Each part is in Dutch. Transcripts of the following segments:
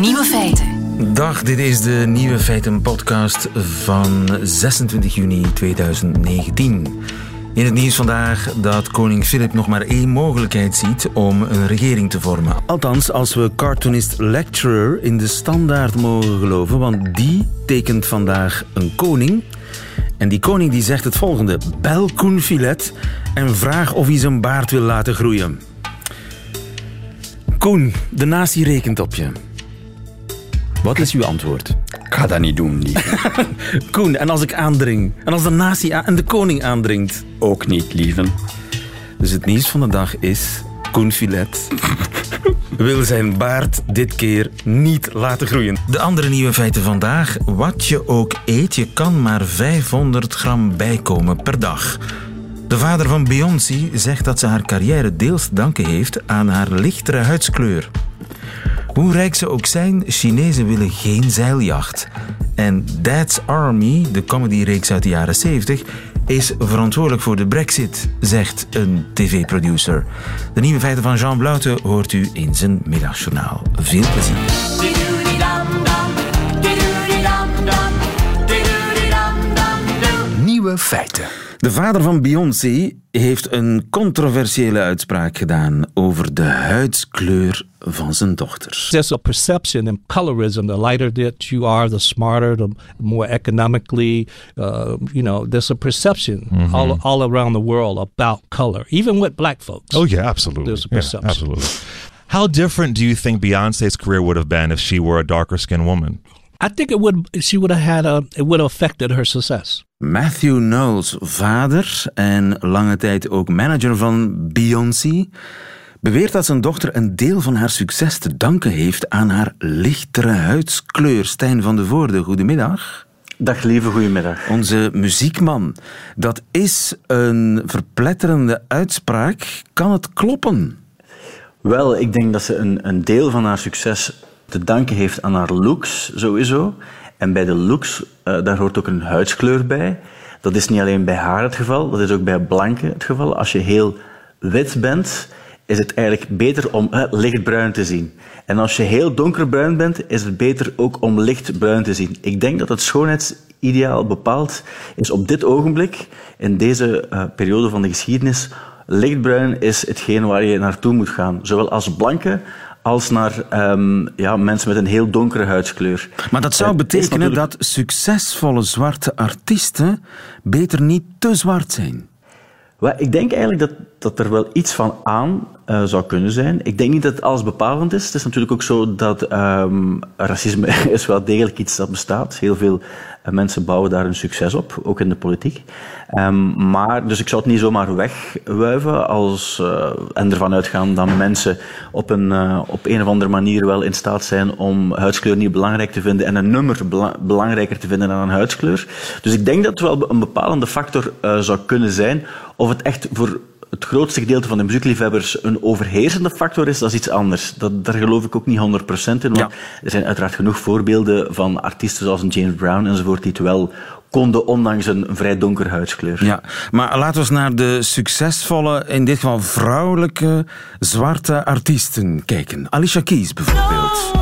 Nieuwe feiten. Dag, dit is de Nieuwe Feiten podcast van 26 juni 2019. In het nieuws vandaag dat koning Philip nog maar één mogelijkheid ziet om een regering te vormen. Althans, als we cartoonist lecturer in de standaard mogen geloven, want die tekent vandaag een koning. En die koning die zegt het volgende: bel Koen Filet en vraag of hij zijn baard wil laten groeien. Koen, de natie rekent op je. Wat is uw antwoord? Ik ga dat niet doen, lieve. Koen, en als ik aandring? En als de natie en de koning aandringt? Ook niet, lieve. Dus het nieuws van de dag is... Koen Filet wil zijn baard dit keer niet laten groeien. De andere nieuwe feiten vandaag. Wat je ook eet, je kan maar 500 gram bijkomen per dag. De vader van Beyoncé zegt dat ze haar carrière deels te danken heeft aan haar lichtere huidskleur. Hoe rijk ze ook zijn, Chinezen willen geen zeiljacht. En Dad's Army, de comedyreeks uit de jaren 70, is verantwoordelijk voor de brexit, zegt een tv-producer. De nieuwe feiten van Jean Blouten hoort u in zijn middagjournaal. Veel plezier. Nieuwe feiten. De vader van Beyoncé heeft een controversiële uitspraak gedaan over de huidskleur van zijn dochter. there's a perception in colorism the lighter that you are the smarter the more economically uh, you know there's a perception all, all around the world about color even with black folks Oh yeah, absolutely. There's a Yeah, perception. absolutely. How different do you think Beyonce's career would have been if she were a darker skinned woman? I think it would she would have had a it would have affected her success Matthew Knowles, vader en lange tijd ook manager van Beyoncé, beweert dat zijn dochter een deel van haar succes te danken heeft aan haar lichtere huidskleur. Stijn van de Voorde, goedemiddag. Dag lieve, goedemiddag. Onze muziekman. Dat is een verpletterende uitspraak. Kan het kloppen? Wel, ik denk dat ze een, een deel van haar succes te danken heeft aan haar looks, sowieso. En bij de looks, eh, daar hoort ook een huidskleur bij. Dat is niet alleen bij haar het geval, dat is ook bij blanken het geval. Als je heel wit bent, is het eigenlijk beter om eh, lichtbruin te zien. En als je heel donkerbruin bent, is het beter ook om lichtbruin te zien. Ik denk dat het schoonheidsideaal bepaald is op dit ogenblik, in deze eh, periode van de geschiedenis, lichtbruin is hetgeen waar je naartoe moet gaan. Zowel als blanke als naar ehm, ja, mensen met een heel donkere huidskleur. Maar dat zou is betekenen natuurlijk- dat succesvolle zwarte artiesten beter niet te zwart zijn. Wel, ik denk eigenlijk dat, dat er wel iets van aan eh, zou kunnen zijn. Ik denk niet dat alles bepalend is. Het is natuurlijk ook zo dat ehm, racisme is wel degelijk iets dat bestaat. Heel veel mensen bouwen daar hun succes op, ook in de politiek. Ehm, maar, dus ik zou het niet zomaar wegwuiven als, eh, en ervan uitgaan dat mensen op een, eh, op een of andere manier wel in staat zijn om huidskleur niet belangrijk te vinden en een nummer bela- belangrijker te vinden dan een huidskleur. Dus ik denk dat het wel een bepalende factor eh, zou kunnen zijn. Of het echt voor het grootste gedeelte van de muziekliefhebbers een overheersende factor is, dat is iets anders. Dat, daar geloof ik ook niet 100% in, want Ja. er zijn uiteraard genoeg voorbeelden van artiesten zoals een James Brown enzovoort die het wel konden, ondanks een, vrij donkere huidskleur. Ja, maar laten we eens naar de succesvolle, in dit geval vrouwelijke, zwarte artiesten kijken. Alicia Keys bijvoorbeeld.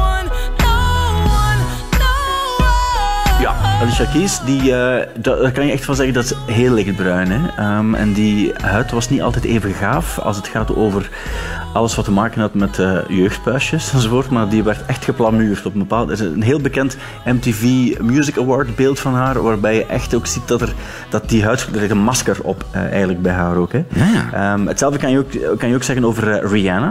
Alicia Keys, die, eh, da- daar kan je echt van zeggen dat ze heel lichtbruin is. en die huid was niet altijd even gaaf als het gaat over alles wat te maken had met eh, jeugdpuisjes enzovoort. Maar die werd echt geplamuurd op een bepaald... Er is een heel bekend MTV Music Award beeld van haar, waarbij je echt ook ziet dat, er, dat die huid... Er zit een masker op, eh, eigenlijk bij haar ook. Hè. Ja, ja. Ehm, hetzelfde kan je ook, kan je ook zeggen over Rihanna.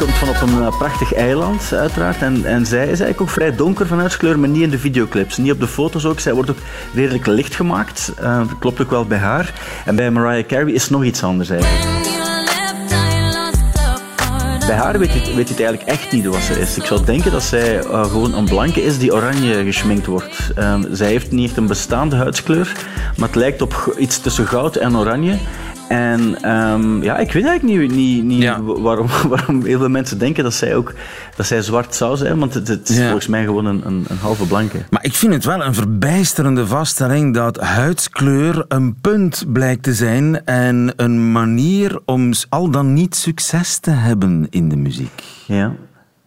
Komt van op een eh, prachtig eiland, uiteraard. En, en zij is eigenlijk ook vrij donker van huidskleur, maar niet in de videoclips. Niet op de foto's ook. Zij wordt ook redelijk licht gemaakt. Eh, dat klopt ook wel bij haar. En bij Mariah Carey is nog iets anders eigenlijk. Bij haar weet je, het- weet het eigenlijk echt niet wat ze is. Ik zou denken dat zij eh, gewoon een blanke is die oranje geschminkt wordt. Zij heeft niet echt een bestaande huidskleur, maar het lijkt op iets tussen goud en oranje. En ehm, ja, ik weet eigenlijk niet, niet, niet Ja. waarom, waarom heel veel mensen denken dat zij ook dat zij zwart zou zijn, want het, het is Ja. volgens mij gewoon een, een, een halve blanke. Maar ik vind het wel een verbijsterende vaststelling dat huidskleur een punt blijkt te zijn en een manier om al dan niet succes te hebben in de muziek. Ja.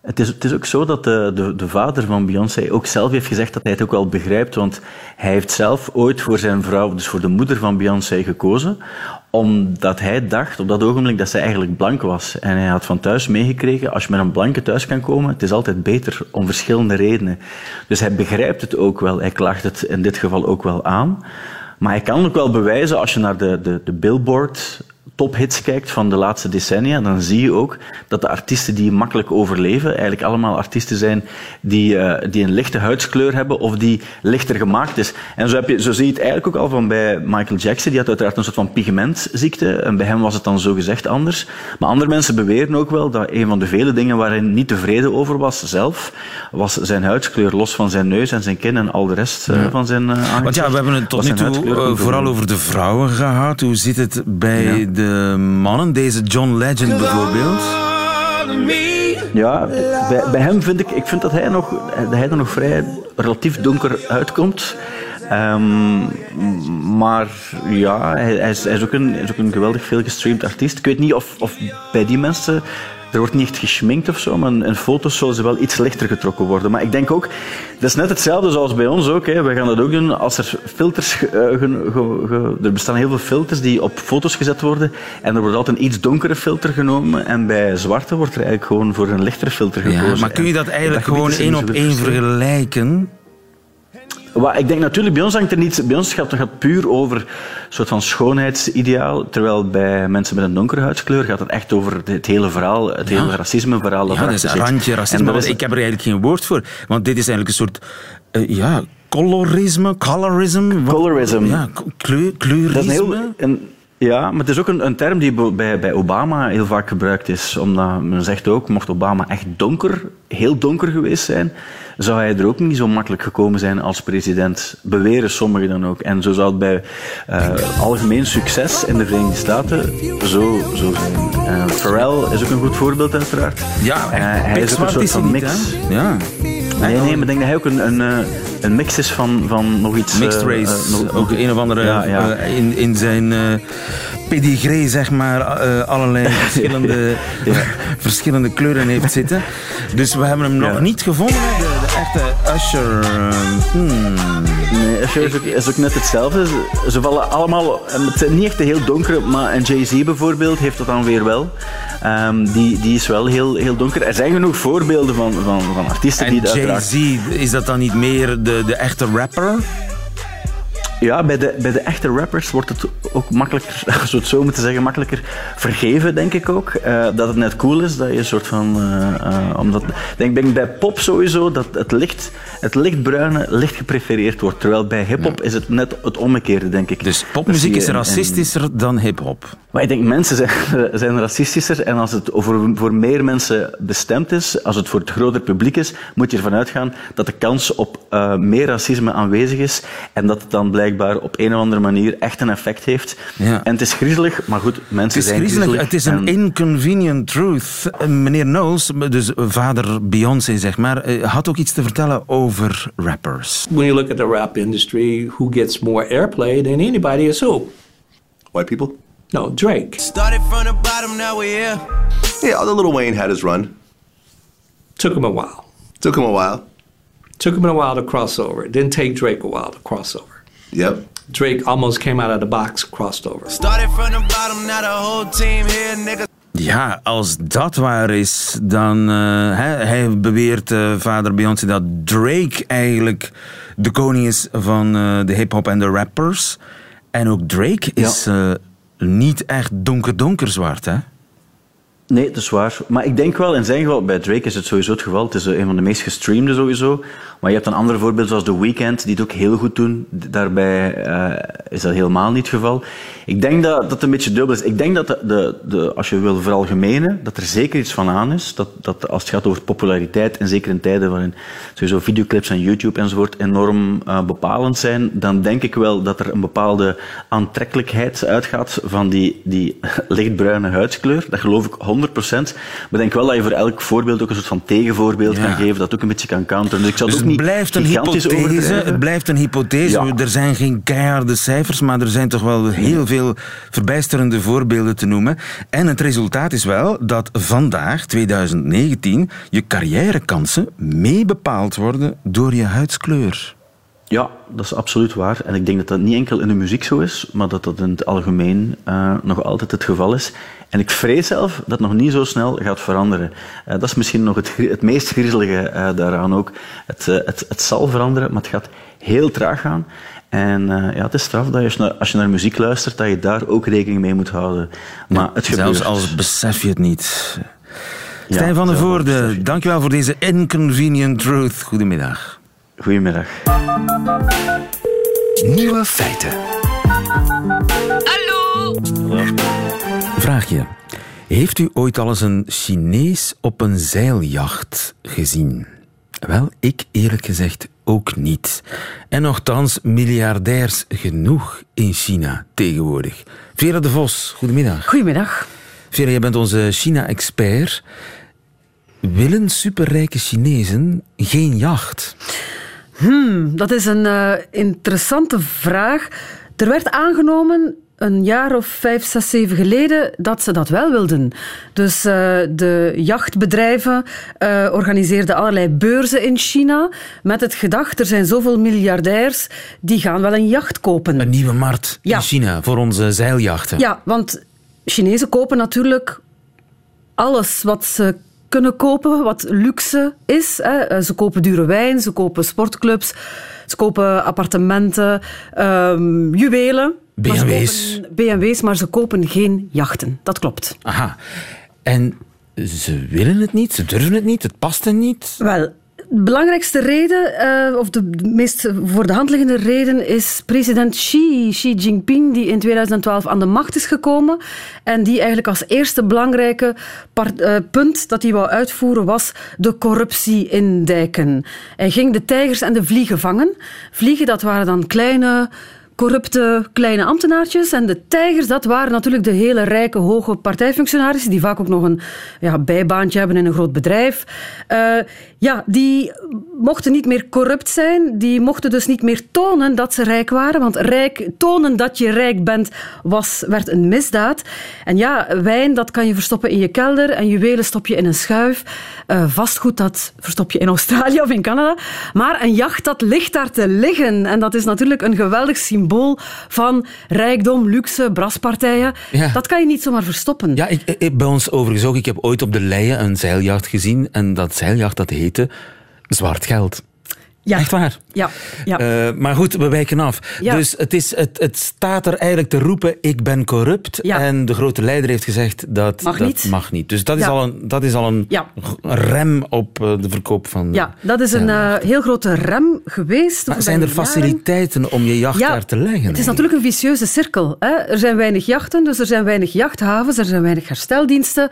Het is, het is ook zo dat de, de, de vader van Beyoncé ook zelf heeft gezegd dat hij het ook wel begrijpt, want hij heeft zelf ooit voor zijn vrouw, dus voor de moeder van Beyoncé, gekozen, omdat hij dacht op dat ogenblik dat zij eigenlijk blank was. En hij had van thuis meegekregen, als je met een blanke thuis kan komen, het is altijd beter om verschillende redenen. Dus hij begrijpt het ook wel, hij klaagt het in dit geval ook wel aan. Maar hij kan ook wel bewijzen, als je naar de, de, de Billboard tophits kijkt van de laatste decennia, dan zie je ook dat de artiesten die makkelijk overleven, eigenlijk allemaal artiesten zijn die, eh, die een lichte huidskleur hebben of die lichter gemaakt is. En zo, heb je, zo zie je het eigenlijk ook al van bij Michael Jackson. Die had uiteraard een soort van pigmentziekte en bij hem was het dan zo gezegd anders. Maar andere mensen beweren ook wel dat een van de vele dingen waar hij niet tevreden over was zelf, was zijn huidskleur, los van zijn neus en zijn kin en al de rest eh, van zijn uh, Want ja, we hebben het tot nu toe vooral over de vrouwen gehad. Hoe zit het bij ja. de mannen? Deze John Legend bijvoorbeeld? Ja, bij, hem vind ik, ik vind dat hij, nog, dat hij er nog vrij relatief donker uitkomt. Um, maar ja, hij, is, ook een, is ook een geweldig veel gestreamd artiest. Ik weet niet of, of bij die mensen er wordt niet echt geschminkt of zo, maar in foto's zullen ze wel iets lichter getrokken worden. Maar ik denk ook, dat is net hetzelfde zoals bij ons ook. Hè. Wij gaan dat ook doen als er filters... Uh, ge, ge, ge, er bestaan heel veel filters die op foto's gezet worden en er wordt altijd een iets donkere filter genomen en bij zwarte wordt er eigenlijk gewoon voor een lichtere filter gekozen. Ja, maar kun je dat eigenlijk gewoon één op één vergelijken? Maar ik denk natuurlijk, bij ons hangt er niet... Bij ons gaat het puur over een soort van schoonheidsideaal, terwijl bij mensen met een donkere huidskleur gaat het echt over het hele verhaal, het hele racisme-verhaal. Ja, dat is een randje racisme. Is... Ik heb er eigenlijk geen woord voor, want dit is eigenlijk een soort... Uh, ja, colorisme, colorism. Colorism. Ja, kleur, kleurisme. Dat is heel, een, ja, maar het is ook een, een term die bij, bij Obama heel vaak gebruikt is. Omdat men zegt ook, mocht Obama echt donker, heel donker geweest zijn, zou hij er ook niet zo makkelijk gekomen zijn als president. Beweren sommigen dan ook. En zo zou het bij uh, algemeen succes in de Verenigde Staten zo, zo zijn. Uh, Pharrell is ook een goed voorbeeld uiteraard. Ja, uh, hij is ook een soort van mix. ja. Nee, nee, maar ik denk dat hij ook een, een, een mix is van, van nog iets... Mixed race. nog, ook een of andere... Ja, ja. in, in zijn pedigree, zeg maar, allerlei verschillende, ja. verschillende kleuren heeft zitten. Dus we hebben hem nog niet gevonden, de, de echte Usher. Hmm. Nee, Usher is ook, is ook, net hetzelfde. Ze, ze vallen allemaal... Het zijn niet echt de heel donkere, maar en Jay-Z bijvoorbeeld heeft dat dan weer wel. Um, die, die is wel heel, heel donker. Er zijn genoeg voorbeelden van, van, van artiesten en die dat Jay-Z, is dat dan niet meer de, de echte rapper? Ja, bij de, bij de echte rappers wordt het ook makkelijker, zo het zo moeten zeggen, makkelijker vergeven, denk ik ook. Uh, dat het net cool is, dat je een soort van... Uh, uh, omdat, denk ik bij pop sowieso, dat het licht, het lichtbruine licht geprefereerd wordt. Terwijl bij hip-hop ja. is het net het omgekeerde, denk ik. Dus popmuziek is racistischer en, dan hip-hop? Maar ik denk, mensen zijn, zijn racistischer. En als het over, voor meer mensen bestemd is, als het voor het groter publiek is, moet je ervan uitgaan dat de kans op meer racisme aanwezig is. En dat het dan blijkbaar op een of andere manier echt een effect heeft. Ja. En het is griezelig, maar goed, mensen het is zijn griezelig. griezelig. Het is een inconvenient truth. Meneer Knowles, dus vader Beyoncé, zeg maar, had ook iets te vertellen over rappers. When you look at the rap industry, who gets more airplay than anybody is who? White people? No, Drake. Started from the bottom, now we're here. Yeah, although Little Wayne had his run. Took him a while. Took him a while. Took him a while to cross over. It didn't take Drake a while to cross over. Yep. Drake almost came out of the box, crossed over. Started from the bottom, now the whole team here, nigga. Ja, als dat waar is, dan... Uh, hij, hij, beweert, uh, vader Beyoncé, dat Drake eigenlijk de koning is van uh, de hip-hop en de rappers. En ook Drake is ja. niet echt donker-donker zwart, hè? Nee, dat is waar. Maar ik denk wel, in zijn geval, bij Drake is het sowieso het geval. Het is eh, een van de meest gestreamde sowieso. Maar je hebt een andere voorbeeld zoals The Weeknd, die het ook heel goed doen. Daarbij eh, is dat helemaal niet het geval. Ik denk dat dat een beetje dubbel is. Ik denk dat, de, de, de, als je wil veralgemenen, dat er zeker iets van aan is. Dat, dat als het gaat over populariteit, en zeker in tijden waarin sowieso videoclips en YouTube enzovoort enorm uh, bepalend zijn, dan denk ik wel dat er een bepaalde aantrekkelijkheid uitgaat van die, die lichtbruine huidskleur. Dat geloof ik 100%. Maar ik denk wel dat je voor elk voorbeeld ook een soort van tegenvoorbeeld Ja. kan geven, dat ook een beetje kan counteren. Dus ik zou Dus het ook het niet blijft een hypothese. Het blijft een hypothese. Ja. Er zijn geen keiharde cijfers, maar er zijn toch wel heel veel verbijsterende voorbeelden te noemen. En het resultaat is wel dat vandaag, 2019, je carrièrekansen mee bepaald worden door je huidskleur. Ja, dat is absoluut waar. En ik denk dat dat niet enkel in de muziek zo is, maar dat dat in het algemeen eh, nog altijd het geval is. En ik vrees zelf dat het nog niet zo snel gaat veranderen. Eh, dat is misschien nog het, het meest griezelige eh, daaraan ook. Het, het, het zal veranderen, maar het gaat heel traag gaan. En ja, het is straf dat je, als je naar- als je naar muziek luistert, dat je daar ook rekening mee moet houden. Maar het gebeurt. Zelfs als besef je het niet. Ja, Stijn van der Voorde, dankjewel voor deze inconvenient truth. Goedemiddag. Goedemiddag. Nieuwe feiten. Vraagje. Heeft u ooit al eens een Chinees op een zeiljacht gezien? Wel, ik eerlijk gezegd ook niet. En nogthans miljardairs genoeg in China tegenwoordig. Vera de Vos, goedemiddag. Goedemiddag. Vera, jij bent onze China-expert. Willen superrijke Chinezen geen jacht? Dat is een eh, interessante vraag. Er werd aangenomen een jaar of vijf, zes, zeven geleden dat ze dat wel wilden. Dus eh, de jachtbedrijven eh, organiseerden allerlei beurzen in China met het gedacht, er zijn zoveel miljardairs, die gaan wel een jacht kopen. Een nieuwe markt Ja. in China voor onze zeiljachten. Ja, want Chinezen kopen natuurlijk alles wat ze kunnen kopen, wat luxe is. Hè. Eh, Ze kopen dure wijn, ze kopen sportclubs, ze kopen appartementen, ehm, juwelen. Maar BMW's. kopen BMW's, maar ze kopen geen jachten. Dat klopt. Aha. En ze willen het niet, ze durven het niet, het past hen niet. Wel, de belangrijkste reden, eh, of de meest voor de hand liggende reden, is president Xi, Xi Jinping, die in 2012 aan de macht is gekomen en die eigenlijk als eerste belangrijke eh, punt dat hij wou uitvoeren was de corruptie indijken. Hij ging de tijgers en de vliegen vangen. Vliegen, dat waren dan kleine corrupte kleine ambtenaartjes. En de tijgers, dat waren natuurlijk de hele rijke, hoge partijfunctionarissen, die vaak ook nog een ja, bijbaantje hebben in een groot bedrijf. Eh, ja, die mochten niet meer corrupt zijn. Die mochten dus niet meer tonen dat ze rijk waren. Want rijk, tonen dat je rijk bent, was, werd een misdaad. En ja, wijn, dat kan je verstoppen in je kelder. En juwelen stop je in een schuif. Eh, vastgoed, dat verstop je in Australië of in Canada. Maar een jacht, dat ligt daar te liggen. En dat is natuurlijk een geweldig symbool van rijkdom, luxe, braspartijen. Ja. Dat kan je niet zomaar verstoppen. Ja, ik, ik- bij ons overigens ook. Ik heb ooit op de Leien een zeiljacht gezien. En dat zeiljacht, dat heette Zwart Geld. Ja. Echt waar. Ja, ja. Eh, maar goed, we wijken af. Ja. Dus het, is, het, het staat er eigenlijk te roepen, ik ben corrupt. Ja. En de grote leider heeft gezegd dat Mag dat niet. mag niet. Dus dat is al een, dat is al een rem op eh, de verkoop van... Ja, dat is een eh, heel grote rem geweest. Maar zijn er faciliteiten om je jacht daar te leggen? Het is natuurlijk een vicieuze cirkel. Hè? Er zijn weinig jachten, dus er zijn weinig jachthavens, er zijn weinig hersteldiensten.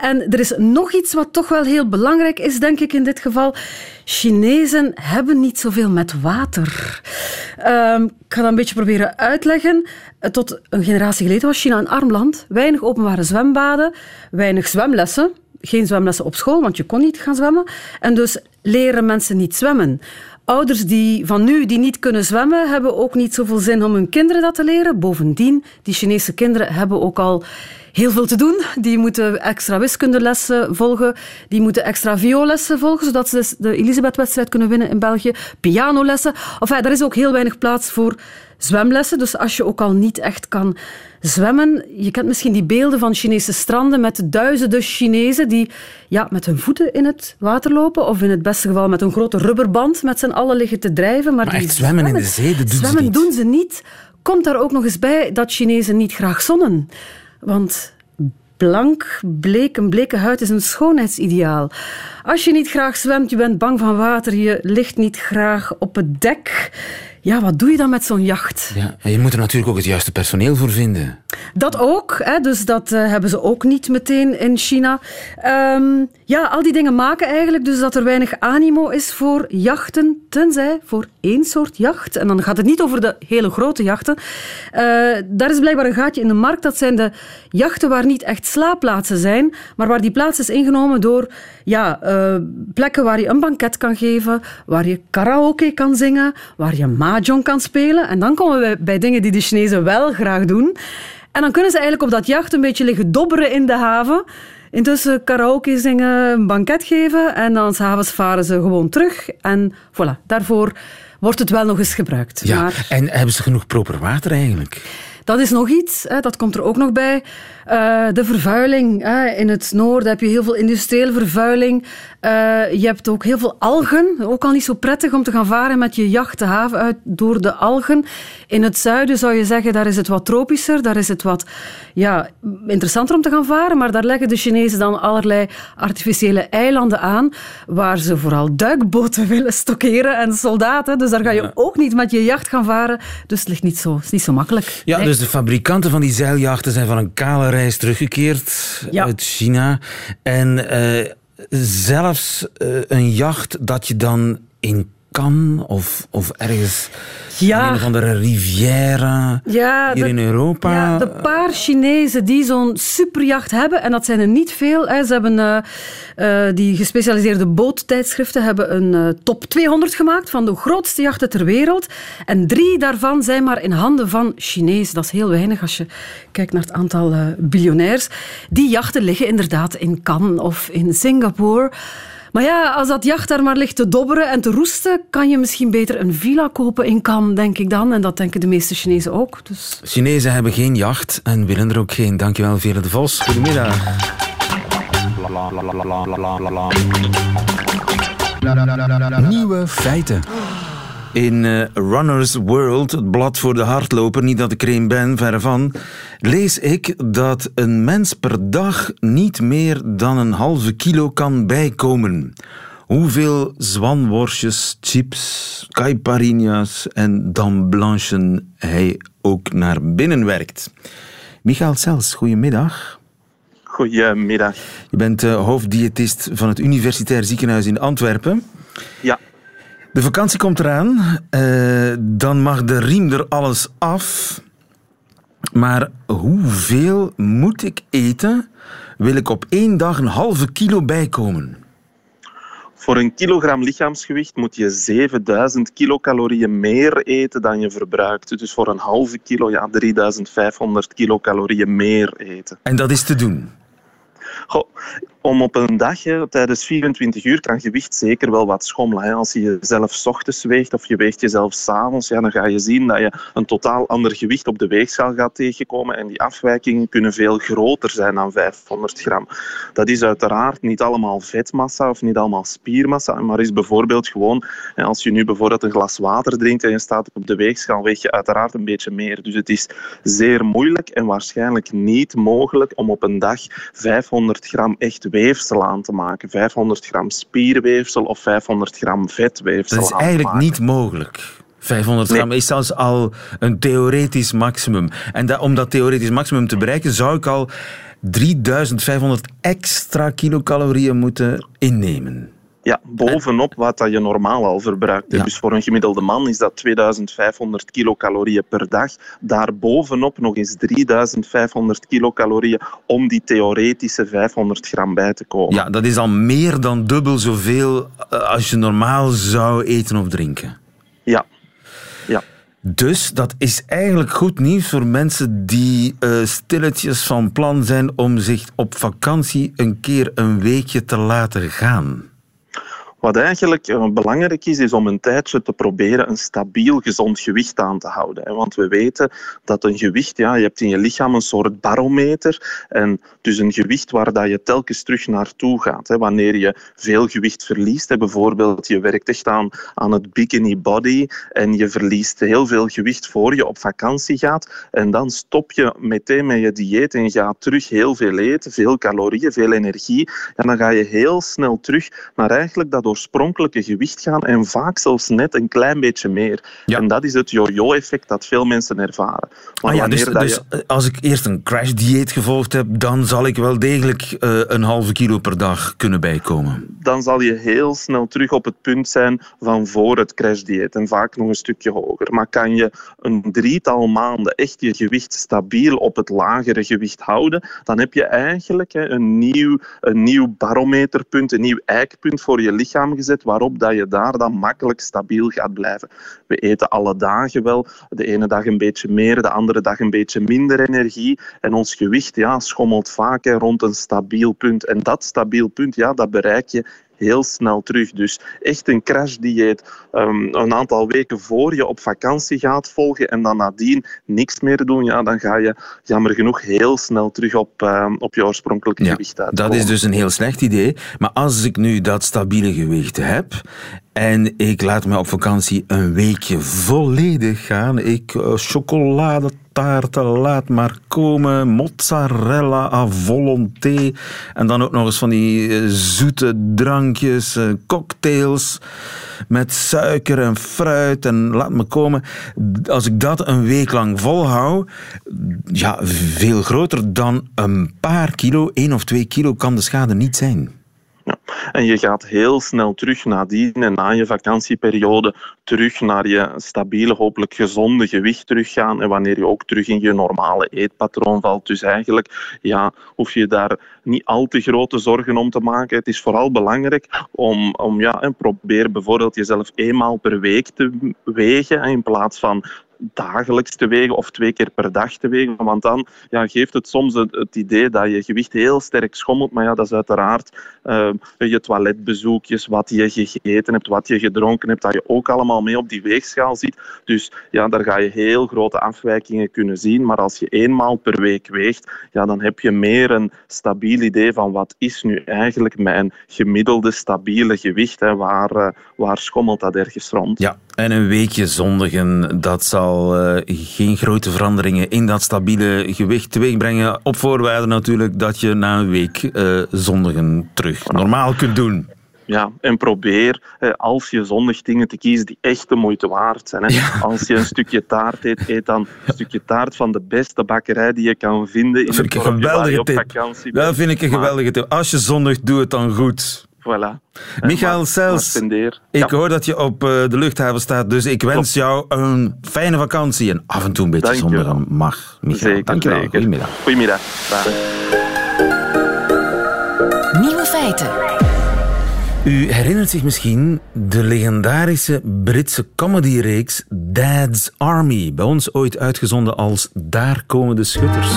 En er is nog iets wat toch wel heel belangrijk is, denk ik in dit geval. Chinezen hebben niet zoveel met water. Ehm, ik ga dat een beetje proberen uitleggen. Eh, Tot een generatie geleden was China een arm land. Weinig openbare zwembaden, weinig zwemlessen. Geen zwemlessen op school, want je kon niet gaan zwemmen. En dus leren mensen niet zwemmen. Ouders die van nu die niet kunnen zwemmen, hebben ook niet zoveel zin om hun kinderen dat te leren. Bovendien, die Chinese kinderen hebben ook al heel veel te doen. Die moeten extra wiskundelessen volgen, die moeten extra vioollessen volgen, zodat ze de Elisabeth-wedstrijd kunnen winnen in België. Pianolessen. Enfin, er is ook heel weinig plaats voor zwemlessen. Dus als je ook al niet echt kan zwemmen, je kent misschien die beelden van Chinese stranden met duizenden Chinezen die ja, met hun voeten in het water lopen, of in het beste geval met een grote rubberband met z'n allen liggen te drijven. Maar, Maar die echt zwemmen in de zee, dat doen ze zwemmen niet. doen ze niet. Komt daar ook nog eens bij dat Chinezen niet graag zonnen. Want blank, bleek, een bleke huid is een schoonheidsideaal. Als je niet graag zwemt, je bent bang van water, je ligt niet graag op het dek. Ja, wat doe je dan met zo'n jacht? Ja, en je moet er natuurlijk ook het juiste personeel voor vinden. Dat ook, hè, dus dat uh, hebben ze ook niet meteen in China. Um, ja, al die dingen maken eigenlijk dus dat er weinig animo is voor jachten, tenzij voor één soort jacht. En dan gaat het niet over de hele grote jachten. Uh, daar is blijkbaar een gaatje in de markt. Dat zijn de jachten waar niet echt slaapplaatsen zijn, maar waar die plaats is ingenomen door ja, uh, plekken waar je een banket kan geven, waar je karaoke kan zingen, waar je mahjong kan spelen. En dan komen we bij dingen die de Chinezen wel graag doen. En dan kunnen ze eigenlijk op dat jacht een beetje liggen dobberen in de haven. Intussen karaoke zingen, een banket geven en dan s'avonds varen ze gewoon terug. En voilà, daarvoor wordt het wel nog eens gebruikt. Ja, maar... en hebben ze genoeg proper water eigenlijk? Dat is nog iets, hè, dat komt er ook nog bij. Uh, de vervuiling. Hè. In het noorden heb je heel veel industriële vervuiling. Uh, je hebt ook heel veel algen. Ook al niet zo prettig om te gaan varen met je jacht de haven uit door de algen. In het zuiden zou je zeggen, daar is het wat tropischer. Daar is het wat ja, interessanter om te gaan varen. Maar daar leggen de Chinezen dan allerlei artificiële eilanden aan. Waar ze vooral duikboten willen stockeren en soldaten. Dus daar ga je ook niet met je jacht gaan varen. Dus het ligt niet zo, is niet zo makkelijk. Ja, nee. Dus de fabrikanten van die zeiljachten zijn van een kale reis teruggekeerd ja. uit China. En uh, zelfs uh, een jacht dat je dan in kan of, of ergens ja. een of andere rivière ja, hier de, in Europa. Ja, de paar Chinezen die zo'n superjacht hebben, en dat zijn er niet veel. Hè. Ze hebben uh, uh, die gespecialiseerde boottijdschriften hebben een uh, top 200 gemaakt van de grootste jachten ter wereld. En drie daarvan zijn maar in handen van Chinezen. Dat is heel weinig als je kijkt naar het aantal biljonairs. Die jachten liggen inderdaad in Cannes of in Singapore. Maar ja, als dat jacht daar maar ligt te dobberen en te roesten, kan je misschien beter een villa kopen in Cannes, denk ik dan. En dat denken de meeste Chinezen ook. Dus... Chinezen hebben geen jacht en willen er ook geen. Dankjewel, Vele de Vos. Goedemiddag. Nieuwe feiten. In uh, Runner's World, het blad voor de hardloper, niet dat ik er een ben, verre van, lees ik dat een mens per dag niet meer dan een halve kilo kan bijkomen. Hoeveel zwanworstjes, chips, caipirinha's en dame blanchen hij ook naar binnen werkt. Michael Sels, goedemiddag. Goedemiddag. Je bent uh, hoofddiëtist van het Universitair Ziekenhuis in Antwerpen. Ja. De vakantie komt eraan. Uh, dan mag de riem er alles af. Maar hoeveel moet ik eten? Wil ik op één dag een halve kilo bijkomen? Voor een kilogram lichaamsgewicht moet je 7000 kilocalorieën meer eten dan je verbruikt. Dus voor een halve kilo, ja, 3500 kilocalorieën meer eten. En dat is te doen? Goh, om op een dag, tijdens 24 uur, kan gewicht zeker wel wat schommelen. Hè. Als je jezelf ochtends weegt of je weegt jezelf s'avonds, ja, dan ga je zien dat je een totaal ander gewicht op de weegschaal gaat tegenkomen. En die afwijkingen kunnen veel groter zijn dan 500 gram. Dat is uiteraard niet allemaal vetmassa of niet allemaal spiermassa, maar is bijvoorbeeld gewoon, hè, als je nu bijvoorbeeld een glas water drinkt en je staat op de weegschaal, weeg je uiteraard een beetje meer. Dus het is zeer moeilijk en waarschijnlijk niet mogelijk om op een dag 500 gram echt weefsel aan te maken. 500 gram spierweefsel of 500 gram vetweefsel. Dat is eigenlijk niet mogelijk. 500 gram nee. is zelfs al een theoretisch maximum. En dat, om dat theoretisch maximum te bereiken, zou ik al 3500 extra kilocalorieën moeten innemen. Ja, bovenop wat dat je normaal al verbruikt. Ja. Dus voor een gemiddelde man is dat 2500 kilocalorieën per dag. Daarbovenop nog eens 3500 kilocalorieën om die theoretische 500 gram bij te komen. Ja, dat is al meer dan dubbel zoveel als je normaal zou eten of drinken. Ja. ja. Dus dat is eigenlijk goed nieuws voor mensen die uh, stilletjes van plan zijn om zich op vakantie een keer een weekje te laten gaan. Wat eigenlijk uh, belangrijk is, is om een tijdje te proberen een stabiel, gezond gewicht aan te houden. Want we weten dat een gewicht, ja, je hebt in je lichaam een soort barometer. En dus een gewicht waar dat je telkens terug naartoe gaat. Wanneer je veel gewicht verliest, bijvoorbeeld je werkt echt aan, aan het bikini body en je verliest heel veel gewicht voor je op vakantie gaat. En dan stop je meteen met je dieet en gaat terug heel veel eten, veel calorieën, veel energie. En dan ga je heel snel terug naar eigenlijk dat oorspronkelijke gewicht gaan en vaak zelfs net een klein beetje meer. En dat is het yo-yo-effect dat veel mensen ervaren. Maar ah ja, dus, dus je... als ik eerst een crash-dieet gevolgd heb, dan zal ik wel degelijk uh, een halve kilo per dag kunnen bijkomen. Dan zal je heel snel terug op het punt zijn van voor het crash-dieet en vaak nog een stukje hoger. Maar kan je een drietal maanden echt je gewicht stabiel op het lagere gewicht houden, dan heb je eigenlijk hè, een, nieuw, een nieuw barometerpunt, een nieuw eikpunt voor je lichaam gezet, waarop dat je daar dan makkelijk stabiel gaat blijven. We eten alle dagen wel, de ene dag een beetje meer, de andere dag een beetje minder energie. En ons gewicht ja, schommelt vaak rond een stabiel punt. En dat stabiel punt, ja, dat bereik je heel snel terug. Dus echt een crashdieet um, een aantal weken voor je op vakantie gaat volgen en dan nadien niks meer doen, ja, dan ga je jammer genoeg heel snel terug op, um, op je oorspronkelijke ja, gewicht uit. Dat is dus een heel slecht idee. Maar als ik nu dat stabiele gewicht heb en ik laat me op vakantie een weekje volledig gaan. Ik uh, chocoladetaarten laat maar komen. Mozzarella à volonté. En dan ook nog eens van die uh, zoete drankjes, uh, cocktails met suiker en fruit en laat me komen. Als ik dat een week lang volhoud, ja, veel groter dan een paar kilo, één of twee kilo, kan de schade niet zijn. En je gaat heel snel terug nadien en na je vakantieperiode terug naar je stabiele, hopelijk gezonde gewicht teruggaan. En wanneer je ook terug in je normale eetpatroon valt. Dus eigenlijk ja, hoef je daar niet al te grote zorgen om te maken. Het is vooral belangrijk om, om ja, en probeer bijvoorbeeld jezelf eenmaal per week te wegen in plaats van dagelijks te wegen of twee keer per dag te wegen. Want dan ja, geeft het soms het, idee dat je gewicht heel sterk schommelt. Maar ja, dat is uiteraard uh, je toiletbezoekjes, wat je gegeten hebt, wat je gedronken hebt, dat je ook allemaal mee op die weegschaal ziet. Dus ja, daar ga je heel grote afwijkingen kunnen zien. Maar als je eenmaal per week weegt, ja, dan heb je meer een stabiel idee van wat is nu eigenlijk mijn gemiddelde stabiele gewicht. Hè, waar, uh, waar schommelt dat ergens rond? Ja, en een weekje zondigen, dat zal uh, geen grote veranderingen in dat stabiele gewicht teweegbrengen. Op voorwaarde natuurlijk dat je na een week uh, zondigen terug normaal kunt doen. Ja, en probeer als je zondig dingen te kiezen die echt de moeite waard zijn. Hè. Ja. Als je een stukje taart eet, eet dan een stukje taart van de beste bakkerij die je kan vinden. In dat vind ik een geweldige tip. Dat vind ik een geweldige tip. Als je zondig doe het dan goed. Voilà. Michael Sels, ik hoor dat je op uh, de luchthaven staat, dus ik wens jou een fijne vakantie en af en toe een beetje zonder mag. Michael, zeker, dankjewel. Zeker. Goedemiddag. Goedemiddag. Nieuwe feiten. U herinnert zich misschien de legendarische Britse comedyreeks Dad's Army, bij ons ooit uitgezonden als Daar komen de schutters.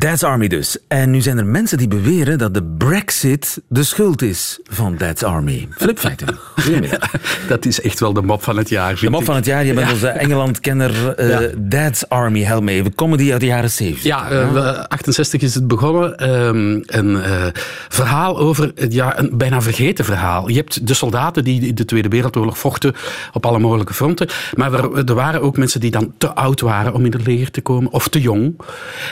Dad's Army dus. En nu zijn er mensen die beweren dat de Brexit de schuld is van Dad's Army. Flip feiten. Goedemiddag. Dat is echt wel de mop van het jaar. De mop van het jaar. Je bent onze Engeland-kenner uh, ja. Dad's Army. Help me even. Comedy uit de jaren 70. Ja, uh, 68 is het begonnen. Um, een uh, verhaal over ja, een bijna vergeten verhaal. Je hebt de soldaten die in de Tweede Wereldoorlog vochten op alle mogelijke fronten. Maar er, er waren ook mensen die dan te oud waren om in het leger te komen. Of te jong.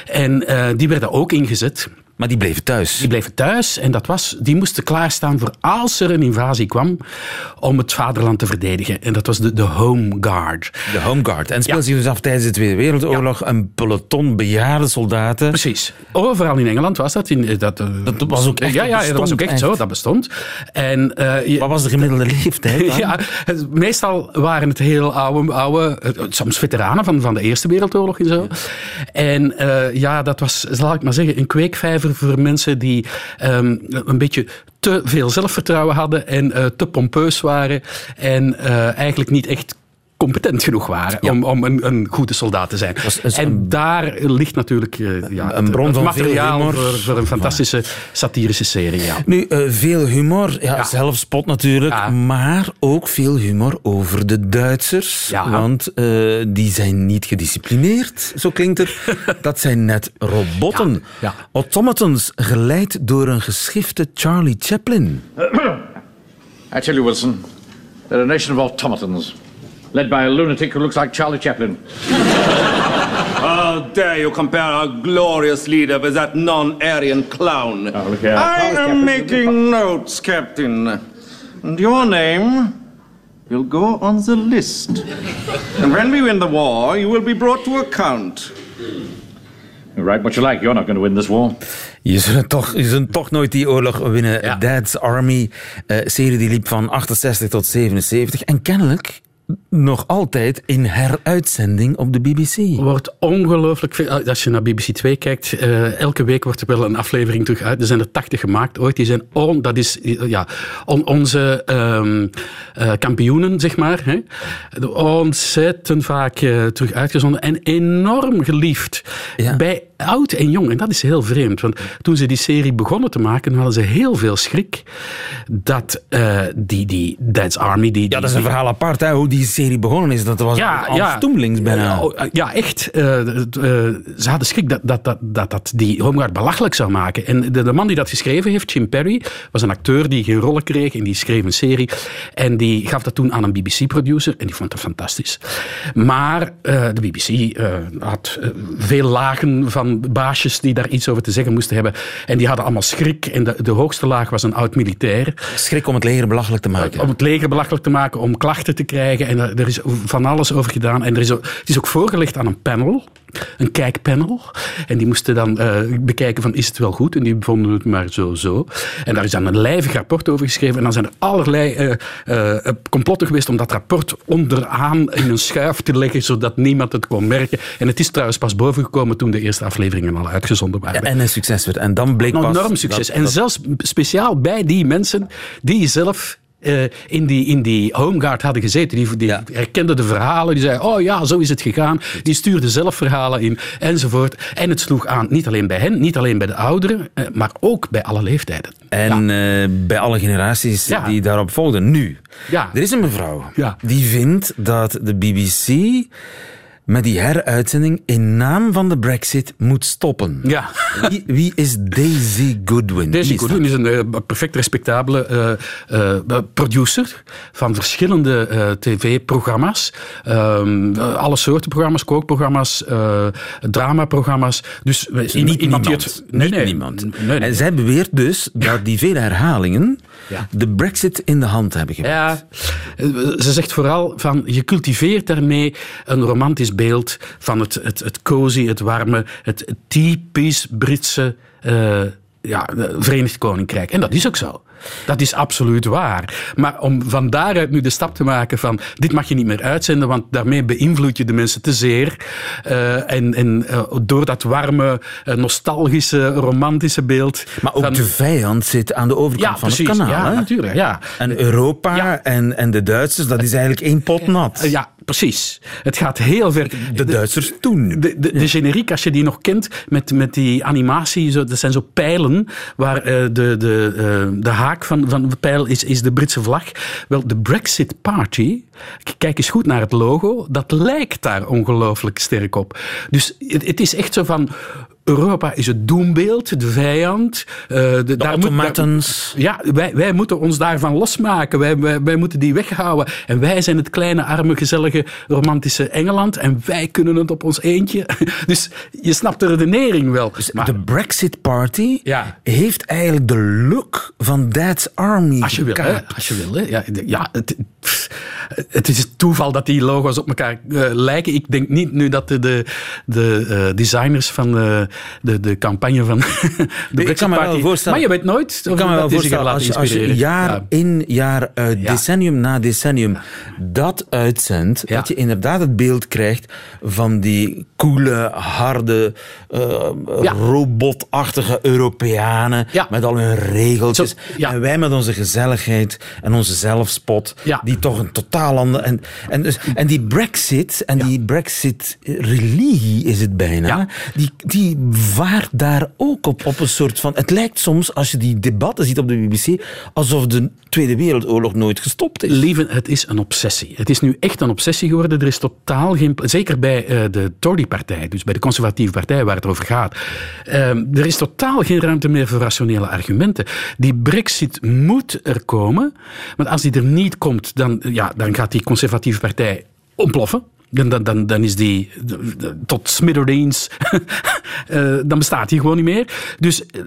En die werden ook ingezet. Maar die bleven thuis. Die bleven thuis en dat was, die moesten klaarstaan voor als er een invasie kwam om het vaderland te verdedigen. En dat was de, de Home Guard. De Home Guard. En speelde zich dus af tijdens de Tweede Wereldoorlog ja. een peloton bejaarde soldaten. Precies. Overal in Engeland was dat. In, dat, dat was ook echt, ja, ja, dat, was ook echt, echt, zo. Dat bestond. En, uh, je, Wat was de gemiddelde leeftijd? ja, meestal waren het heel oude, oude soms veteranen van, van de Eerste Wereldoorlog en zo. En uh, ja, dat was, zal ik maar zeggen, een kweekvijver voor mensen die um, een beetje te te veel zelfvertrouwen hadden en eh, te pompeus waren en eh, eigenlijk niet echt competent genoeg waren om, om een, een goede soldaat te zijn. en daar ligt natuurlijk eh, ja, een bron het van materiaal veel humor. voor, voor een fantastische satirische serie. Ja. Nu, eh, veel humor, ja, zelfspot natuurlijk, maar ook veel humor over de Duitsers. Want eh, die zijn niet gedisciplineerd, zo klinkt het. Dat zijn net robotten. Automatons, geleid door een geschifte Charlie Chaplin. I tell you, Wilson, they're a nation of automatons, led by a lunatic who looks like Charlie Chaplin. How dare you compare our glorious leader with that non-Aryan clown? look here. I am making notes, Captain. And your name will go on the list. and when we win the war, you will be brought to account. You write what you like, you're not going to win this war. Je zult toch, je zult toch nooit die oorlog winnen. Dad's Army, eh, serie die liep van 68 tot 77. En kennelijk nog altijd in heruitzending op de BBC. wordt ongelooflijk veel. Als je naar BBC 2 kijkt, eh, elke week wordt er wel een aflevering terug uit. Er zijn er 80 gemaakt ooit. Die zijn on, dat is ja, on- onze ehm, eh, kampioenen, zeg maar. Hè. Ontzettend vaak eh, terug uitgezonden en enorm geliefd. Bij oud en jong. En dat is heel vreemd. Want toen ze die serie begonnen te maken, hadden ze heel veel schrik dat eh, die, die Dad's Army... Die, Ja, dat is een verhaal apart, hè, hoe die serie begonnen is. Dat was ja, bijna. Ja, oh, ja, echt. Eh, eh, ze hadden schrik dat dat, dat, dat, dat die Homeguard belachelijk zou maken. En de, de man die dat geschreven heeft, Jim Perry, was een acteur die geen rollen kreeg en die schreef een serie. En die gaf dat toen aan een BBC-producer en die vond dat fantastisch. Maar de BBC had veel lagen van baasjes die daar iets over te zeggen moesten hebben. En die hadden allemaal schrik. En de, de hoogste laag was een oud-militair. Schrik om het leger belachelijk te maken. Om het leger belachelijk te maken, om klachten te krijgen. En er, er is van alles over gedaan. En er is het is ook voorgelegd aan een panel. Een kijkpanel. En die moesten dan eh, bekijken van is het wel goed? En die vonden het maar zo zo. En daar is dan een lijvig rapport over geschreven. En dan zijn er allerlei eh, eh, complotten geweest om dat rapport onderaan in een schuif te leggen, zodat niemand het kon merken. En het is trouwens pas bovengekomen toen de eerste afleveringen al uitgezonden waren. En een succes werd. En dan bleek Een pas... enorm succes. dat- en zelfs speciaal bij die mensen die zelf eh, in, die, in die homeguard hadden gezeten. Die, die herkenden de verhalen. Die zeiden, oh ja, zo is het gegaan. Die stuurden zelf verhalen in, enzovoort. En het sloeg aan, niet alleen bij hen, niet alleen bij de ouderen, eh, maar ook bij alle leeftijden. En eh, bij alle generaties die daarop volgden. Nu, Ja. er is een mevrouw die vindt dat de BBC met die heruitzending in naam van de brexit moet stoppen. Ja. Wie, wie is Daisy Goodwin? Daisy is Goodwin is een eh, perfect respectabele eh, eh, producer van verschillende tv-programma's. Ehm, eh, alle soorten programma's, kookprogramma's, dramaprogramma's. Dus Niet niemand. het- Niet niemand. En zij beweert dus dat die vele herhalingen de brexit in de hand hebben gebracht. Ja, eh, ze zegt vooral van je cultiveert daarmee een romantisch beeld van het, het, het cozy, het warme, het typisch Britse eh, ja, Verenigd Koninkrijk. En dat is ook zo. Dat is absoluut waar. Maar om van daaruit nu de stap te maken van dit mag je niet meer uitzenden, want daarmee beïnvloed je de mensen te zeer. Eh, en en eh, door dat warme, eh, nostalgische, romantische beeld. Maar ook van- de vijand zit aan de overkant Ja, van precies. het kanaal. Ja, hè? natuurlijk. Ja. En Europa en, en de Duitsers, dat is eigenlijk één pot nat. Ja, precies. Het gaat heel ver. De Duitsers toen. De, de, de generiek, als je die nog kent, met, met die animatie, zo, dat zijn zo pijlen, waar eh, de, de, de van, van de pijl is, is de Britse vlag. Wel, de Brexit Party, kijk eens goed naar het logo, dat lijkt daar ongelooflijk sterk op. Dus het is echt zo van... Europa is het doembeeld, de vijand. eh, de, daar moet- automatons. daar- ja, wij, wij moeten ons daarvan losmaken. Wij, wij, wij moeten die weghouden. En wij zijn het kleine, arme, gezellige, romantische Engeland. En wij kunnen het op ons eentje. Dus je snapt de redenering wel. Maar De Brexit Party Ja. heeft eigenlijk de look van Dad's Army. als je wil, hè, als je wil. Hè. Ja, de- ja het, het is toeval dat die logo's op elkaar eh, lijken. Ik denk niet nu dat de, de, de eh, designers van, eh, de, de campagne van de Ik kan me wel voorstellen. Maar je weet nooit Ik kan me wel voorstellen, als je, als jaar Ja. in, jaar uit, decennium na decennium dat uitzendt, dat je inderdaad het beeld krijgt van die coole, harde, eh, robotachtige Europeanen met al hun regeltjes. En wij met onze gezelligheid en onze zelfspot, die toch een totaal ander... En, en, dus, en die brexit, en die brexit-religie is het bijna, die, die vaart daar ook op, op een soort van... Het lijkt soms, als je die debatten ziet op de BBC, alsof de Tweede Wereldoorlog nooit gestopt is. Lieve, het is een obsessie. Het is nu echt een obsessie geworden. Er is totaal geen... Zeker bij eh, de Tory-partij, dus bij de conservatieve partij waar het over gaat. Ehm, er is totaal geen ruimte meer voor rationele argumenten. Die brexit moet er komen. Want als die er niet komt, dan, ja, dan gaat die conservatieve partij ontploffen. Dan, dan, dan, dan is die tot smithereens. Eh, dan bestaat die gewoon niet meer. Dus eh,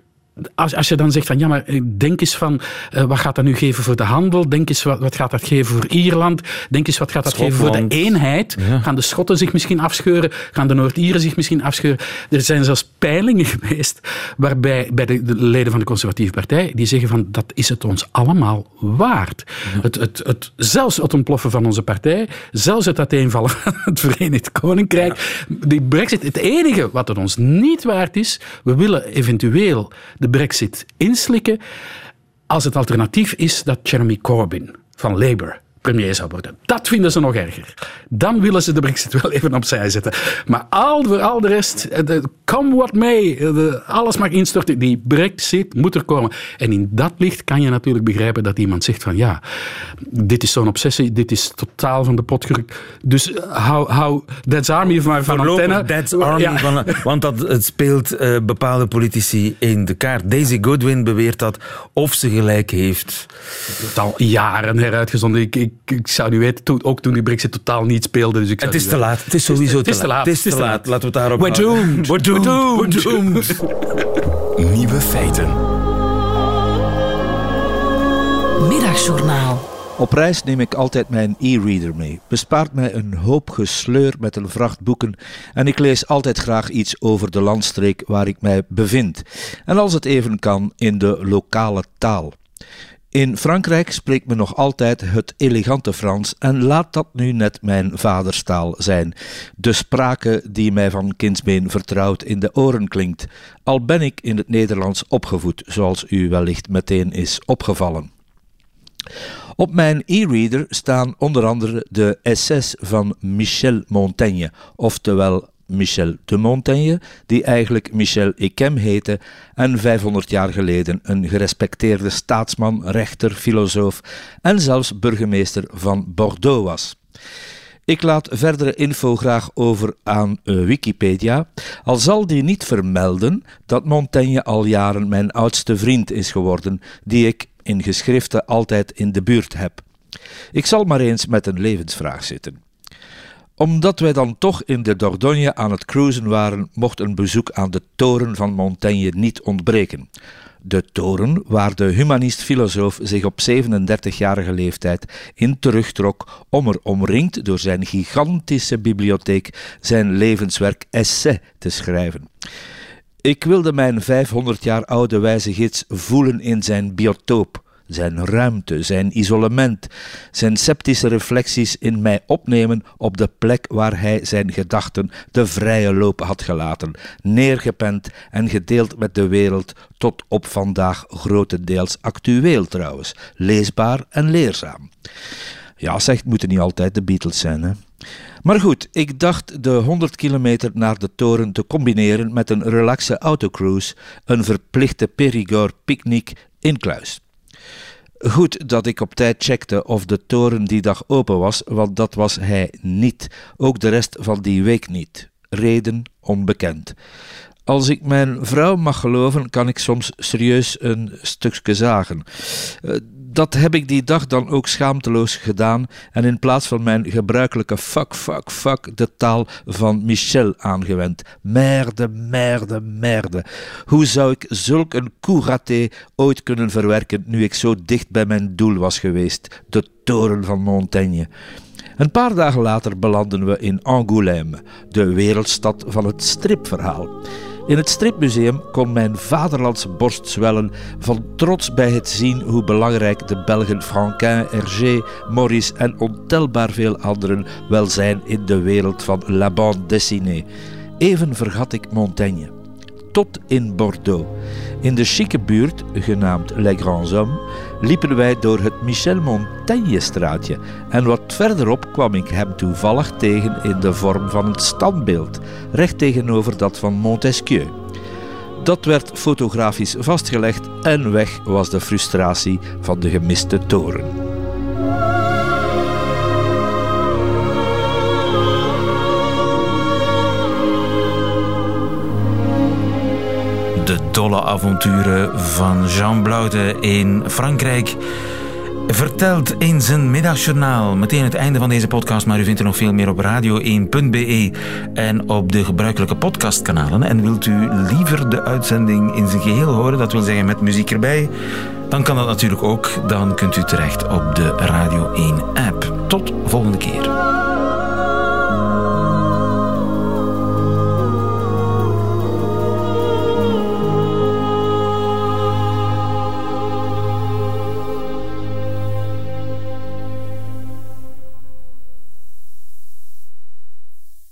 als, als je dan zegt van ja, maar eh, denk eens van eh, wat gaat dat nu geven voor de handel? Denk eens wat, wat gaat dat geven voor Ierland? Denk eens wat gaat dat geven voor de eenheid? Gaan de Schotten zich misschien afscheuren? Gaan de Noord-Ieren zich misschien afscheuren? Er zijn zelfs peilingen geweest waarbij bij de, de leden van de conservatieve partij die zeggen van dat is het ons allemaal waard. Het, het, het, zelfs het ontploffen van onze partij, zelfs het uiteenvallen van het Verenigd Koninkrijk, die brexit, het enige wat het ons niet waard is, we willen eventueel de brexit inslikken als het alternatief is dat Jeremy Corbyn van Labour premier zou worden. Dat vinden ze nog erger. Dan willen ze de brexit wel even opzij zetten. Maar al de, al de rest, eh, de, come what may, eh, de- alles mag instorten. Die brexit moet er komen. En in dat licht kan je natuurlijk begrijpen dat iemand zegt van ja, dit is zo'n obsessie, dit is totaal van de pot gerukt. Dus eh, hou, hou That's Army van, van antenne. That's Army, Ja. van, want dat, het speelt eh, bepaalde politici in de kaart. Daisy Goodwin beweert dat of ze gelijk heeft. Het al jaren heruitgezonden. Ik, ik, ik zou niet weten, toen, ook toen die brexit totaal niet speelde. Dus ik Het is te laat. Het is sowieso het is te laat. Het is te laat. Laten we het daarop We're doomed. We're doomed. We're doomed. Nieuwe feiten. Middagjournaal. Op reis neem ik altijd mijn e-reader mee. Bespaart mij een hoop gesleur met een vracht boeken en ik lees altijd graag iets over de landstreek waar ik mij bevind. En als het even kan, in de lokale taal. In Frankrijk spreekt men nog altijd het elegante Frans en laat dat nu net mijn vaderstaal zijn. De sprake die mij van kindsbeen vertrouwd in de oren klinkt, al ben ik in het Nederlands opgevoed, zoals u wellicht meteen is opgevallen. Op mijn e-reader staan onder andere de essays van Michel Montaigne, oftewel Michel de Montaigne, die eigenlijk Michel Ekem heette en 500 jaar geleden een gerespecteerde staatsman, rechter, filosoof en zelfs burgemeester van Bordeaux was. Ik laat verdere info graag over aan eh, Wikipedia, al zal die niet vermelden dat Montaigne al jaren mijn oudste vriend is geworden, die ik in geschriften altijd in de buurt heb. Ik zal maar eens met een levensvraag zitten. Omdat wij dan toch in de Dordogne aan het cruisen waren, mocht een bezoek aan de toren van Montaigne niet ontbreken. De toren waar de humanist-filosoof zich op 37-jarige leeftijd in terugtrok om er omringd door zijn gigantische bibliotheek zijn levenswerk Essai te schrijven. Ik wilde mijn 500 jaar oude wijze gids voelen in zijn biotoop, zijn ruimte, zijn isolement, zijn sceptische reflecties in mij opnemen op de plek waar hij zijn gedachten de vrije loop had gelaten, neergepend en gedeeld met de wereld tot op vandaag grotendeels actueel trouwens, leesbaar en leerzaam. Ja, zegt, moeten niet altijd de Beatles zijn, hè? Maar goed, ik dacht de 100 kilometer naar de toren te combineren met een relaxe autocruise, een verplichte Périgord picknick in Kluis. Goed dat ik op tijd checkte of de toren die dag open was, want dat was hij niet. Ook de rest van die week niet. Reden onbekend. Als ik mijn vrouw mag geloven, kan ik soms serieus een stukje zagen. Dat heb ik die dag dan ook schaamteloos gedaan en in plaats van mijn gebruikelijke fuck, fuck, fuck de taal van Michel aangewend. Merde, merde, merde. Hoe zou ik zulk een coup raté ooit kunnen verwerken nu ik zo dicht bij mijn doel was geweest, de toren van Montaigne? Een paar dagen later belanden we in Angoulême, de wereldstad van het stripverhaal. In het stripmuseum kon mijn vaderlandse borst zwellen van trots bij het zien hoe belangrijk de Belgen Franquin, Hergé, Maurice en ontelbaar veel anderen wel zijn in de wereld van la bande dessinée. Even vergat ik Montaigne. Tot in Bordeaux. In de chique buurt, genaamd Les Grands Hommes, liepen wij door het Michel Montaigne-straatje en wat verderop kwam ik hem toevallig tegen in de vorm van een standbeeld, recht tegenover dat van Montesquieu. Dat werd fotografisch vastgelegd en weg was de frustratie van de gemiste toren. Dolle avonturen van Jean Blaute in Frankrijk. Vertelt in zijn middagjournaal. Meteen het einde van deze podcast, maar u vindt er nog veel meer op radio1.be en op de gebruikelijke podcastkanalen. En wilt u liever de uitzending in zijn geheel horen, dat wil zeggen met muziek erbij, dan kan dat natuurlijk ook. Dan kunt u terecht op de Radio 1 app. Tot volgende keer.